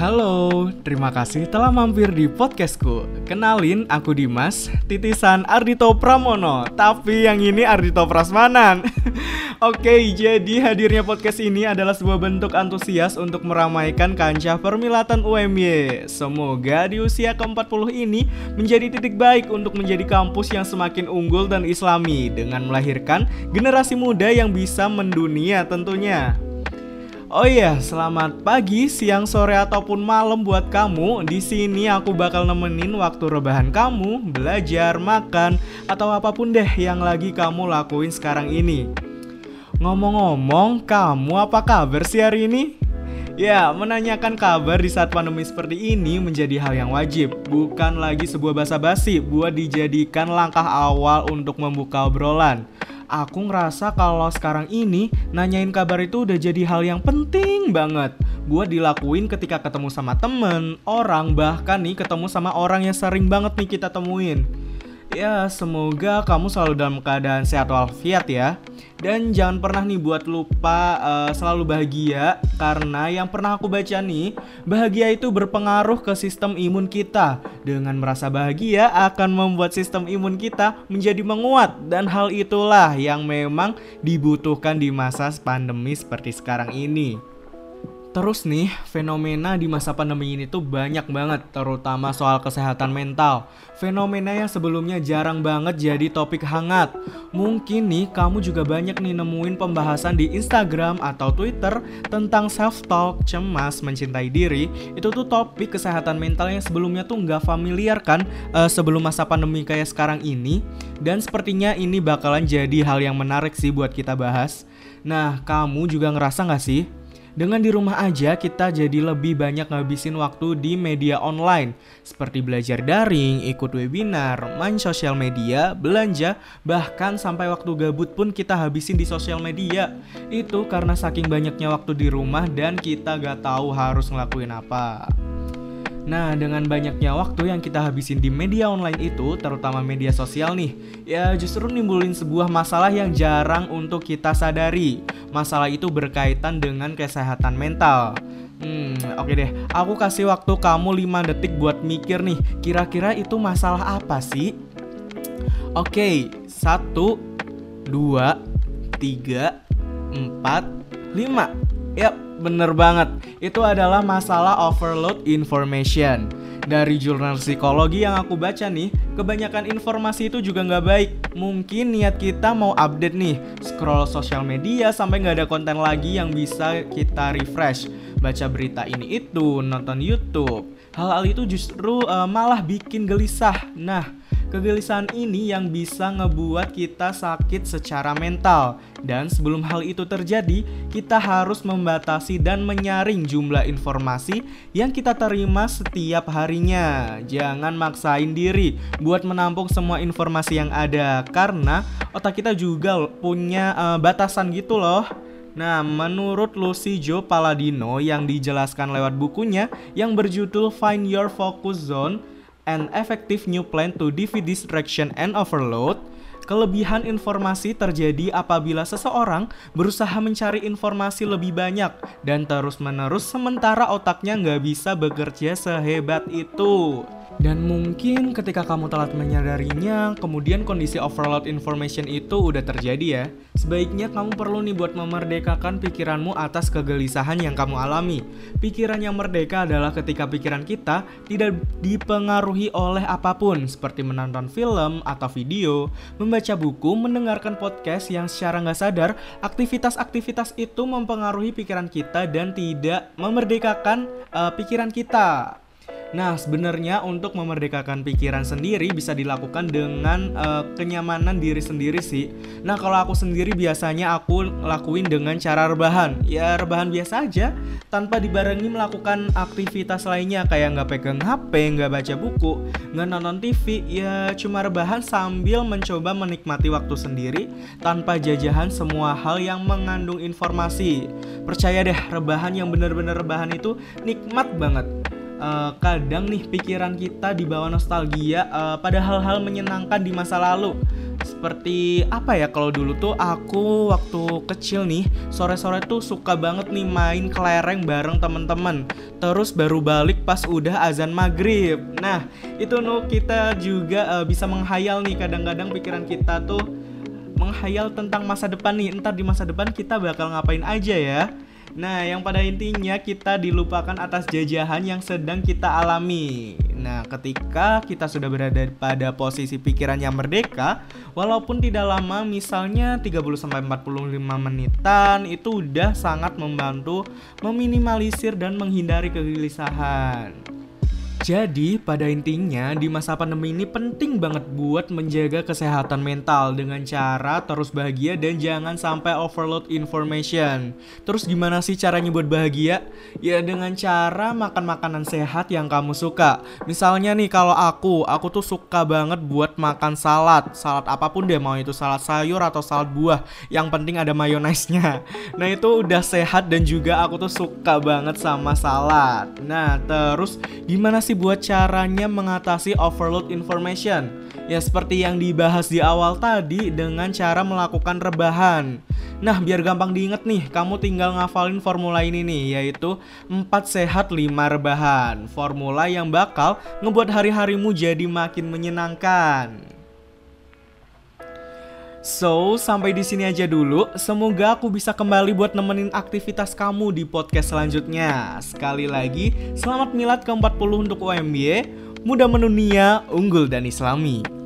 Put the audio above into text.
Halo, terima kasih telah mampir di podcastku. Kenalin, aku Dimas, titisan Ardito Pramono. Tapi yang ini Ardito Prasmanan. Oke, jadi hadirnya podcast ini adalah sebuah bentuk antusias untuk meramaikan kancah permilatan UMY. Semoga di usia ke-40 ini menjadi titik baik untuk menjadi kampus yang semakin unggul dan islami dengan melahirkan generasi muda yang bisa mendunia tentunya. Oh iya, selamat pagi, siang, sore ataupun malam buat kamu. Di sini aku bakal nemenin waktu rebahan kamu, belajar, makan, atau apa pun deh yang lagi kamu lakuin sekarang ini. Ngomong-ngomong, kamu apa kabar sih hari ini? Ya, menanyakan kabar di saat pandemi seperti ini menjadi hal yang wajib, bukan lagi sebuah basa-basi buat dijadikan langkah awal untuk membuka obrolan aku ngerasa kalau sekarang ini nanyain kabar itu udah jadi hal yang penting banget buat dilakuin ketika ketemu sama temen, orang, bahkan nih ketemu sama orang yang sering banget nih kita temuin. Ya, semoga kamu selalu dalam keadaan sehat walafiat ya. Dan jangan pernah nih buat lupa uh, selalu bahagia karena yang pernah aku baca nih, bahagia itu berpengaruh ke sistem imun kita. Dengan merasa bahagia akan membuat sistem imun kita menjadi menguat dan hal itulah yang memang dibutuhkan di masa pandemi seperti sekarang ini. Terus nih, fenomena di masa pandemi ini tuh banyak banget, terutama soal kesehatan mental. Fenomena yang sebelumnya jarang banget jadi topik hangat. Mungkin nih, kamu juga banyak nih nemuin pembahasan di Instagram atau Twitter tentang self-talk, cemas, mencintai diri. Itu tuh topik kesehatan mental yang sebelumnya tuh nggak familiar kan uh, sebelum masa pandemi kayak sekarang ini. Dan sepertinya ini bakalan jadi hal yang menarik sih buat kita bahas. Nah, kamu juga ngerasa nggak sih dengan di rumah aja kita jadi lebih banyak ngabisin waktu di media online seperti belajar daring, ikut webinar, main sosial media, belanja, bahkan sampai waktu gabut pun kita habisin di sosial media. Itu karena saking banyaknya waktu di rumah dan kita gak tahu harus ngelakuin apa. Nah, dengan banyaknya waktu yang kita habisin di media online itu, terutama media sosial nih, ya justru nimbulin sebuah masalah yang jarang untuk kita sadari. Masalah itu berkaitan dengan kesehatan mental. Hmm, oke okay deh. Aku kasih waktu kamu 5 detik buat mikir nih, kira-kira itu masalah apa sih? Oke, okay, satu, dua, tiga, empat, lima. Yap, bener banget. Itu adalah masalah overload information. Dari jurnal psikologi yang aku baca nih, kebanyakan informasi itu juga nggak baik. Mungkin niat kita mau update nih, scroll sosial media sampai nggak ada konten lagi yang bisa kita refresh. Baca berita ini itu, nonton YouTube. Hal-hal itu justru uh, malah bikin gelisah. Nah, Kegelisahan ini yang bisa ngebuat kita sakit secara mental. Dan sebelum hal itu terjadi, kita harus membatasi dan menyaring jumlah informasi yang kita terima setiap harinya. Jangan maksain diri buat menampung semua informasi yang ada karena otak kita juga punya uh, batasan gitu loh. Nah, menurut Lucy Joe Paladino yang dijelaskan lewat bukunya yang berjudul Find Your Focus Zone, an effective new plan to defeat distraction and overload, kelebihan informasi terjadi apabila seseorang berusaha mencari informasi lebih banyak dan terus-menerus sementara otaknya nggak bisa bekerja sehebat itu. Dan mungkin ketika kamu telat menyadarinya, kemudian kondisi overload information itu udah terjadi ya. Sebaiknya kamu perlu nih buat memerdekakan pikiranmu atas kegelisahan yang kamu alami. Pikiran yang merdeka adalah ketika pikiran kita tidak dipengaruhi oleh apa pun, seperti menonton film atau video, membaca buku, mendengarkan podcast yang secara nggak sadar, aktivitas-aktivitas itu mempengaruhi pikiran kita dan tidak memerdekakan uh, pikiran kita. Nah, sebenarnya untuk memerdekakan pikiran sendiri bisa dilakukan dengan uh, kenyamanan diri sendiri sih. Nah, kalau aku sendiri biasanya aku lakuin dengan cara rebahan. Ya, rebahan biasa aja tanpa dibarengi melakukan aktivitas lainnya kayak nggak pegang HP, nggak baca buku, nggak nonton TV. Ya, cuma rebahan sambil mencoba menikmati waktu sendiri tanpa jajahan semua hal yang mengandung informasi. Percaya deh, rebahan yang bener-bener rebahan itu nikmat banget uh, kadang nih pikiran kita dibawa nostalgia uh, pada hal-hal menyenangkan di masa lalu. Seperti apa ya kalau dulu tuh aku waktu kecil nih sore-sore tuh suka banget nih main kelereng bareng temen-temen terus baru balik pas udah azan maghrib. Nah itu nu kita juga uh, bisa menghayal nih kadang-kadang pikiran kita tuh menghayal tentang masa depan nih. Entar di masa depan kita bakal ngapain aja ya Nah, yang pada intinya kita dilupakan atas jajahan yang sedang kita alami. Nah, ketika kita sudah berada pada posisi pikiran yang merdeka, walaupun tidak lama, misalnya 30-45 menitan, itu udah sangat membantu meminimalisir dan menghindari kegelisahan. Jadi, pada intinya di masa pandemi ini penting banget buat menjaga kesehatan mental dengan cara terus bahagia dan jangan sampai overload information. Terus gimana sih caranya buat bahagia? Ya dengan cara makan makanan sehat yang kamu suka. Misalnya nih kalau aku, aku tuh suka banget buat makan salad. Salad apa pun deh, mau itu salad sayur atau salad buah. Yang penting ada mayonaise-nya. Nah, itu udah sehat dan juga aku tuh suka banget sama salad. Nah, terus gimana sih sih buat caranya mengatasi overload information? Ya seperti yang dibahas di awal tadi dengan cara melakukan rebahan. Nah, biar gampang diinget nih, kamu tinggal ngafalin formula ini nih, yaitu 4 sehat 5 rebahan. Formula yang bakal ngebuat hari-harimu jadi makin menyenangkan. So, sampai di sini aja dulu. Semoga aku bisa kembali buat nemenin aktivitas kamu di podcast selanjutnya. Sekali lagi, selamat milad ke-40 untuk UMY. Muda menunia, unggul dan islami.